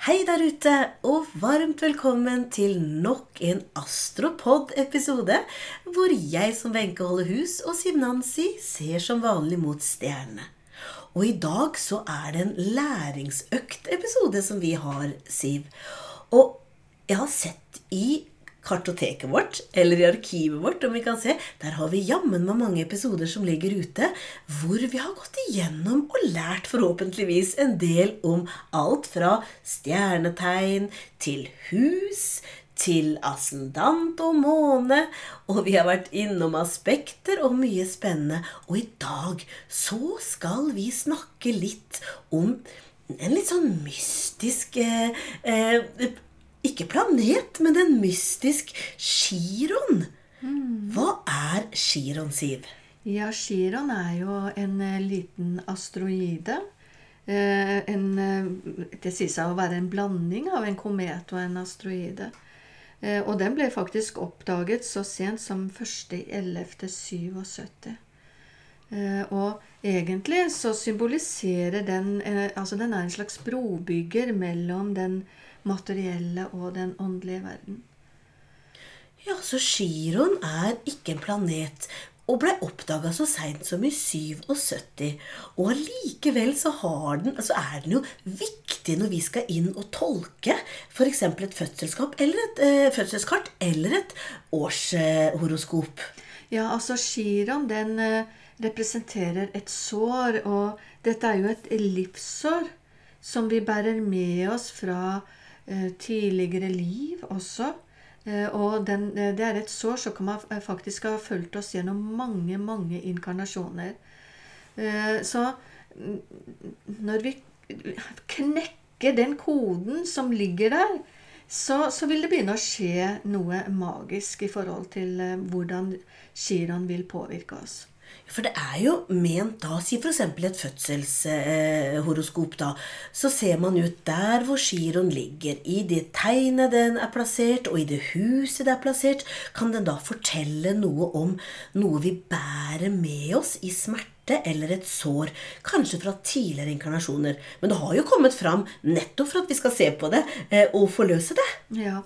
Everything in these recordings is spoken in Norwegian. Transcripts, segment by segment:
Hei der ute, og varmt velkommen til nok en Astropod-episode, hvor jeg som Wenche holder hus, og Siv Nancy ser som vanlig mot stjernene. Og i dag så er det en læringsøkt-episode som vi har, Siv. Og jeg har sett i kartoteket vårt, eller i arkivet vårt, om vi kan se, der har vi jammen meg mange episoder som ligger ute, hvor vi har gått igjennom og lært forhåpentligvis en del om alt fra stjernetegn til hus, til ascendant og måne, og vi har vært innom aspekter og mye spennende. Og i dag så skal vi snakke litt om en litt sånn mystisk eh, eh, ikke planet, men en mystisk Chiron. Hva er Chiron, Siv? Ja, Chiron er jo en eh, liten asteroide. Eh, en, eh, det sies å være en blanding av en komet og en asteroide. Og den ble faktisk oppdaget så sent som 1.11.77. Eh, og egentlig så symboliserer den Altså den er en slags brobygger mellom den materielle og den åndelige verden. Ja, så Chiron er ikke en planet og ble oppdaga så seint som i 77. Og allikevel så, har den, altså er den jo viktig når vi skal inn og tolke f.eks. et fødselskap eller et eh, fødselskart eller et årshoroskop. Ja, altså Chiron den eh, representerer et sår, og dette er jo et livssår som vi bærer med oss fra tidligere liv også. Eh, og den, eh, det er et sår som man eh, faktisk har fulgt oss gjennom mange, mange inkarnasjoner. Eh, så mm, når vi knekker den koden som ligger der, så, så vil det begynne å skje noe magisk i forhold til eh, hvordan Chiron vil påvirke oss. For det er jo ment da, si f.eks. et fødselshoroskop, da, så ser man ut der hvor Chiron ligger. I det tegnet den er plassert, og i det huset det er plassert, kan den da fortelle noe om noe vi bærer med oss i smerte eller et sår, kanskje fra tidligere inkarnasjoner. Men det har jo kommet fram nettopp for at vi skal se på det eh, og forløse det. Ja,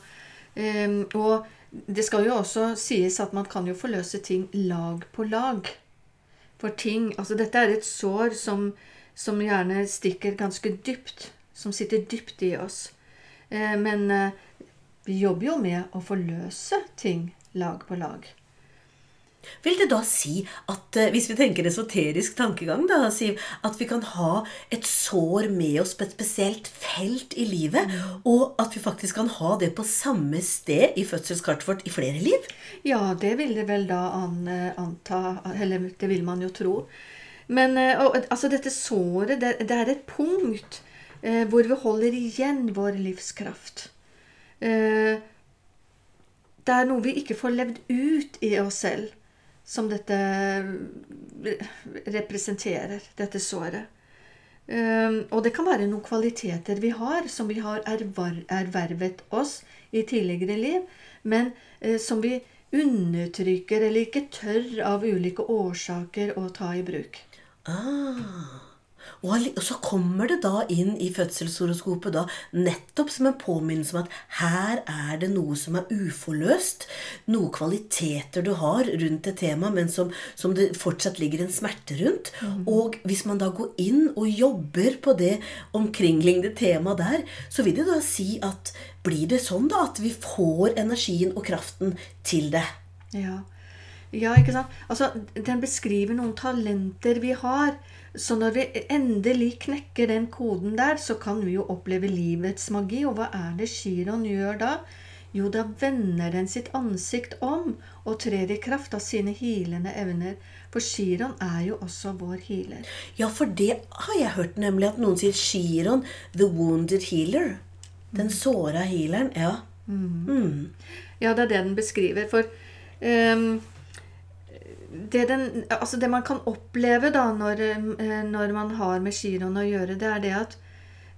um, og det skal jo også sies at man kan jo forløse ting lag på lag. For ting Altså, dette er et sår som, som gjerne stikker ganske dypt. Som sitter dypt i oss. Eh, men eh, vi jobber jo med å forløse ting lag på lag. Vil det da si at eh, hvis vi tenker esoterisk tankegang, da, Siv, at vi kan ha et sår med oss på et spesielt felt i livet, og at vi faktisk kan ha det på samme sted i fødselskartet vårt i flere liv? Ja, det vil det vel da an, anta Eller det vil man jo tro. Men eh, og, altså dette såret, det, det er et punkt eh, hvor vi holder igjen vår livskraft. Eh, det er noe vi ikke får levd ut i oss selv, som dette representerer, dette såret. Eh, og det kan være noen kvaliteter vi har, som vi har ervervet oss i tidligere liv, men eh, som vi undertrykker eller ikke tør av ulike årsaker å ta i bruk. Ah. Og så kommer det da inn i fødselshoroskopet da, nettopp som en påminnelse om at her er det noe som er uforløst. Noen kvaliteter du har rundt et tema, men som, som det fortsatt ligger en smerte rundt. Og hvis man da går inn og jobber på det omkringliggende temaet der, så vil det da si at blir det sånn da at vi får energien og kraften til det? Ja. ja, ikke sant? Altså, den beskriver noen talenter vi har. Så når vi endelig knekker den koden der, så kan vi jo oppleve livets magi. Og hva er det Chiron gjør da? Jo, da vender den sitt ansikt om og trer i kraft av sine hilende evner. For Chiron er jo også vår healer. Ja, for det har jeg hørt nemlig at noen sier Chiron, the wounded healer. Den såra healeren. Ja. Mm. Ja, det er det den beskriver. For ehm, det, den, altså det man kan oppleve da når, eh, når man har med Chiron å gjøre, det er det at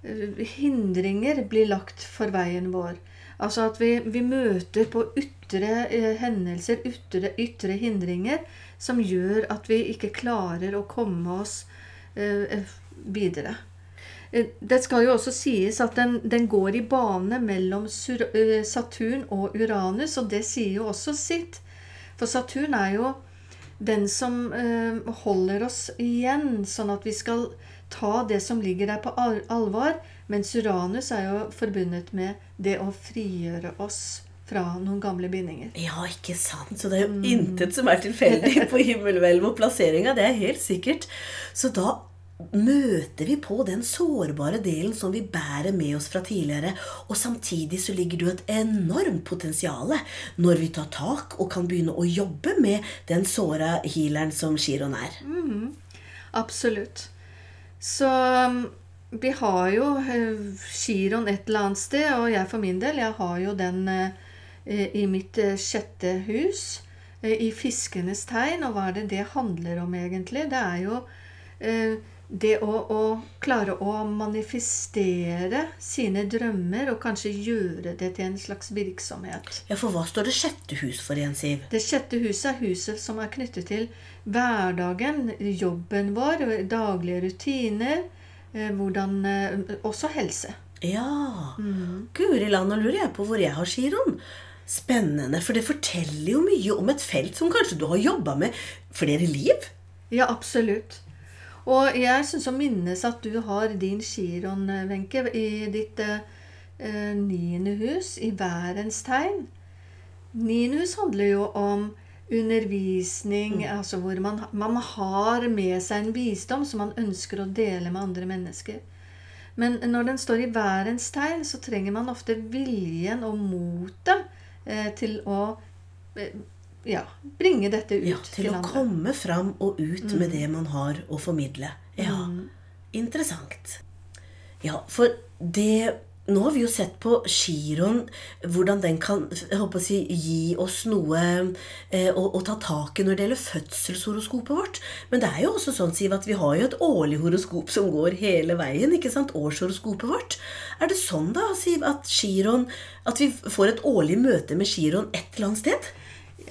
eh, hindringer blir lagt for veien vår. Altså at vi, vi møter på ytre eh, hendelser, ytre, hindringer, som gjør at vi ikke klarer å komme oss videre. det skal jo også sies at den, den går i bane mellom Saturn og Uranus, og det sier jo også sitt. For Saturn er jo den som eh, holder oss igjen, sånn at vi skal ta det som ligger der på alvor. Mens Uranus er jo forbundet med det å frigjøre oss fra noen gamle bindinger. Ja, ikke sant? Så det er jo intet som er tilfeldig på himmelhvelvet og plasseringa. Det er helt sikkert. Så da møter vi på den sårbare delen som vi bærer med oss fra tidligere. Og samtidig så ligger det jo et enormt potensial når vi tar tak og kan begynne å jobbe med den såra healeren som Chiron er. Absolutt. Så um, vi har jo eh, Chiron et eller annet sted, og jeg for min del, jeg har jo den eh, i mitt eh, sjette hus. I fiskenes tegn. Og hva er det det handler om, egentlig? Det er jo det å, å klare å manifestere sine drømmer og kanskje gjøre det til en slags virksomhet. Ja, for hva står det sjette hus for igjen, Siv? Det sjette huset er huset som er knyttet til hverdagen, jobben vår, daglige rutiner, eh, hvordan, eh, også helse. Ja. Guri land, nå lurer jeg på hvor jeg har giroen. Spennende, for det forteller jo mye om et felt som kanskje du har jobba med flere liv? Ja, absolutt. Og jeg syns å minnes at du har din Chiron, Wenche, i ditt eh, eh, niende hus, i værens tegn. Niende hus handler jo om undervisning, altså hvor man, man har med seg en visdom som man ønsker å dele med andre mennesker. Men når den står i værens tegn, så trenger man ofte viljen og motet eh, til å eh, ja, bringe dette ut Ja, til å andre. komme fram og ut med det man har å formidle. Ja, interessant. Ja, for det Nå har vi jo sett på Chiron, hvordan den kan å si, gi oss noe eh, å, å ta tak i når det gjelder fødselshoroskopet vårt. Men det er jo også sånn, Siv, at vi har jo et årlig horoskop som går hele veien. ikke sant? Årshoroskopet vårt. Er det sånn da, Siv, at Chiron At vi får et årlig møte med Chiron et eller annet sted?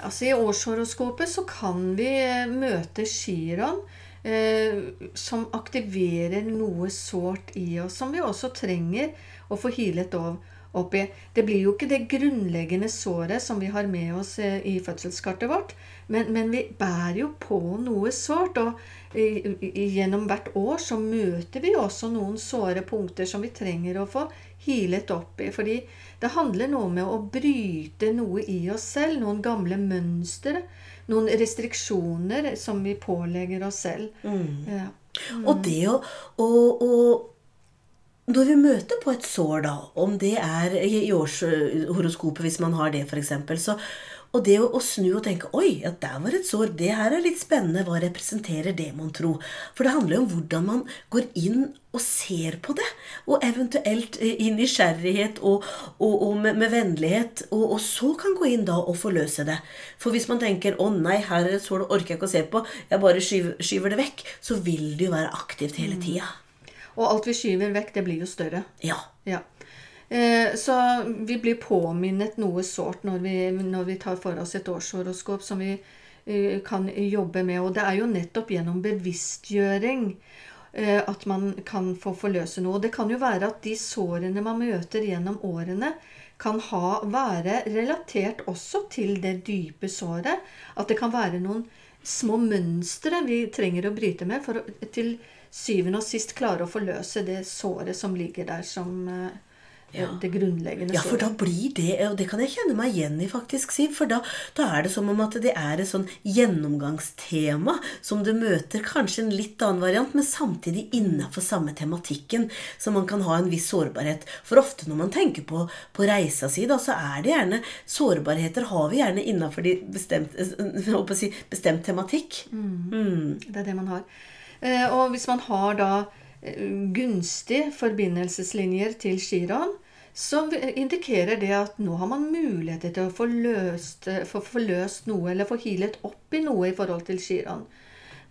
Altså I årshoroskopet så kan vi eh, møte Chiron, eh, som aktiverer noe sårt i oss, som vi også trenger å få healet opp i. Det blir jo ikke det grunnleggende såret som vi har med oss eh, i fødselskartet vårt, men, men vi bærer jo på noe sårt. Og gjennom hvert år så møter vi også noen såre punkter som vi trenger å få hilet opp i. Fordi det handler noe med å bryte noe i oss selv, noen gamle mønstre, noen restriksjoner som vi pålegger oss selv. Ja. Og det å, å, å Når vi møter på et sår, da, om det er i årshoroskopet, hvis man har det, f.eks., så og det å, å snu og tenke Oi, ja, der var et sår. Det her er litt spennende. Hva representerer det, mon tro? For det handler jo om hvordan man går inn og ser på det. Og eventuelt eh, i nysgjerrighet og, og, og med, med vennlighet. Og, og så kan gå inn da og forløse det. For hvis man tenker 'Å nei, her er et sår, det orker jeg ikke å se på', jeg bare skyver, skyver det vekk, så vil det jo være aktivt hele tida. Og alt vi skyver vekk, det blir jo større. Ja. Ja. Eh, så vi blir påminnet noe sårt når vi, når vi tar for oss et årshoroskop som vi eh, kan jobbe med. Og det er jo nettopp gjennom bevisstgjøring eh, at man kan få forløse noe. Og det kan jo være at de sårene man møter gjennom årene, kan ha, være relatert også til det dype såret. At det kan være noen små mønstre vi trenger å bryte med for å til syvende og sist klare å forløse det såret som ligger der som eh, Ja. det grunnleggende Ja, for da blir det Og det kan jeg kjenne meg igjen i, faktisk, Siv. For da, da er det som om at det er et sånn gjennomgangstema som du møter. Kanskje en litt annen variant, men samtidig innafor samme tematikken. Så man kan ha en viss sårbarhet. For ofte når man tenker på, på reisa si, da, så er det gjerne Sårbarheter har vi gjerne innafor de bestemt, jeg si, bestemt tematikk. Mm. Det er det man har. Eh, og hvis man har da eh, gunstige forbindelseslinjer til Chiron, så indikerer det at nå har man muligheter til å få løst, få, få løst noe, eller få healet opp i noe i forhold til Shiran.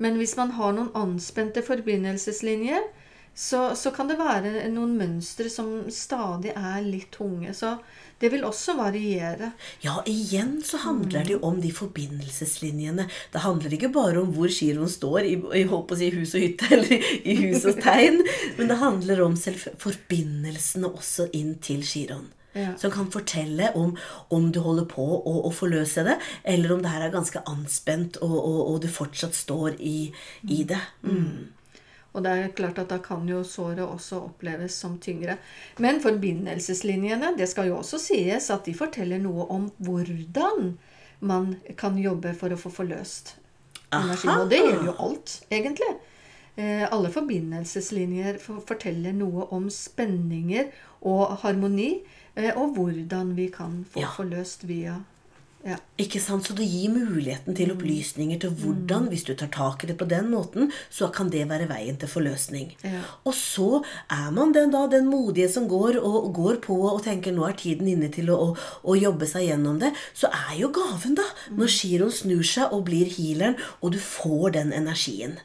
Men hvis man har noen anspente forbindelseslinjer, så, så kan det være noen mønstre som stadig er litt tunge. Så det vil også variere. Ja, igjen så handler det jo om de forbindelseslinjene. Det handler ikke bare om hvor giroen står i, i, håper å si, hus og hytte, eller i, hus og tegn, men det handler om forbindelsene også inn til giroen. Ja. Som kan fortelle om, om du holder på å, å forløse det, eller om det her er ganske anspent, og, og, og du fortsatt står i, i det. Mm. Og det er klart at da kan jo såret også oppleves som tyngre. Men forbindelseslinjene, det skal jo også sies at de forteller noe om hvordan man kan jobbe for å få forløst energi. Aha. Og det gjelder jo alt, egentlig. Eh, alle forbindelseslinjer forteller noe om spenninger og harmoni, eh, og hvordan vi kan få Ja. forløst via ja. Ikke sant? Så det gir muligheten til opplysninger til hvordan, hvis du tar tak i det på den måten, så kan det være veien til forløsning. Ja. Og så er man den, da, den modige som går og går på og tenker nå er tiden inne til å, å, å jobbe seg gjennom det. Så er jo gaven, da, når giroen snur seg og blir healeren, og du får den energien.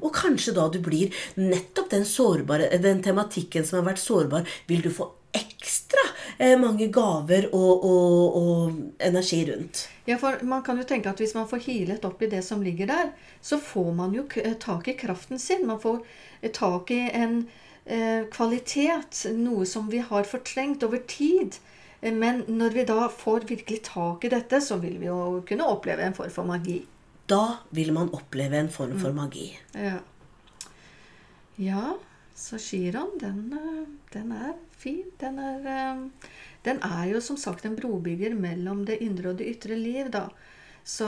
Og kanskje da du blir nettopp den sårbare, den tematikken som har vært sårbar, vil du få ekstra eh, mange gaver og, og, og energi rundt. Ja, for man kan jo tenke at hvis man får hilet opp i det som ligger der, så får man jo k- tak i kraften sin. Man får eh, tak i en eh, kvalitet, noe som vi har fortrengt over tid. Eh, Men når vi da får virkelig tak i dette, så vil vi jo kunne oppleve en form for magi. Da vil man oppleve en form for magi. Ja, ja så Chiron, den, eh, den er fin. Den er, eh, den er jo som sagt en brobygger mellom det indre og det ytre liv, da. Så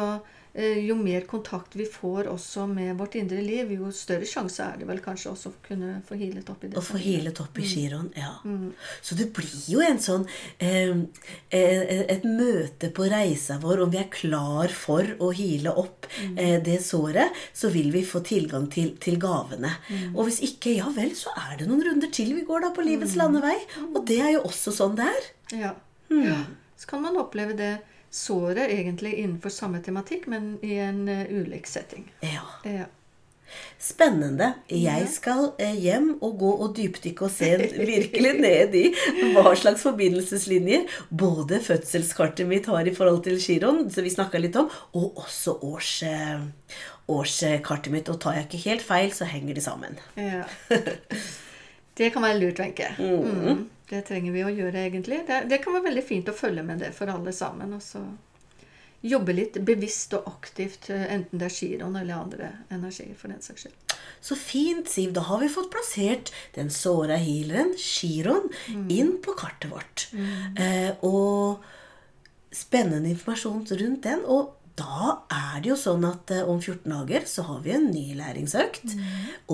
eh, jo mer kontakt vi får også med vårt indre liv, jo større sjanse er det vel kanskje også å kunne få hilet opp i det. Å få healet opp i giroen. Ja. Så det blir jo en sånn eh, eh, Et møte på reisa vår. Om vi er klar for å hile opp eh, det såret, så vil vi få tilgang til, til gavene. Og hvis ikke, ja vel, så er det noen runder til vi går da på livets landevei. Og det er jo også sånn det er. Ja. ja. Så kan man oppleve det såret egentlig innenfor samme tematikk, men i en eh, ulik setting. Ja. Ja. Spennende. Jeg skal eh, hjem og gå og dypdykke og se virkelig ned i hva slags forbindelseslinjer både fødselskartet mitt har i forhold til giroen, som vi snakka litt om, og også års, eh, årskartet mitt. Og tar jeg ikke helt feil, så henger de sammen. Ja. Det kan være lurt, Wenche. Mm. Det trenger vi å gjøre, egentlig. Det, det kan være veldig fint å følge med det for alle sammen. Og så jobbe litt bevisst og aktivt, eh, enten det er giroen eller andre energier, for den saks skyld. Så fint, Siv. Da har vi fått plassert den såra healeren, giroen, inn på kartet vårt. Eh, og spennende informasjon rundt den. Og da er det jo sånn at eh, om 14 dager så har vi en ny læringsøkt.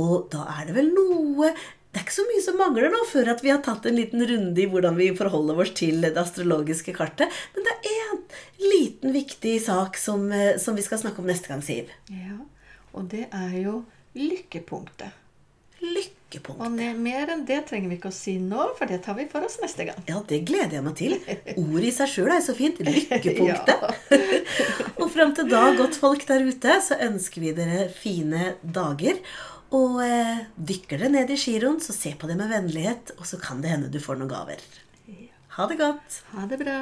Og da er det vel noe Det er ikke så mye som mangler nå før at vi har tatt en liten runde i hvordan vi forholder oss til det astrologiske kartet. Men det er en liten, viktig sak som, eh, som vi skal snakke om neste gang, Siv. Ja. Og det er jo lykkepunktet. Lykkepunktet. Og mer enn det trenger vi ikke å si nå, for det tar vi for oss neste gang. Ja, det gleder jeg meg til. Ordet i seg sjøl er så fint. Lykkepunktet. og fram til da, godt folk der ute, så ønsker vi dere fine dager. Og eh, dykker det ned i giroen, så se på det med vennlighet, og så kan det hende du får noen gaver. Ha det godt. Ha det bra.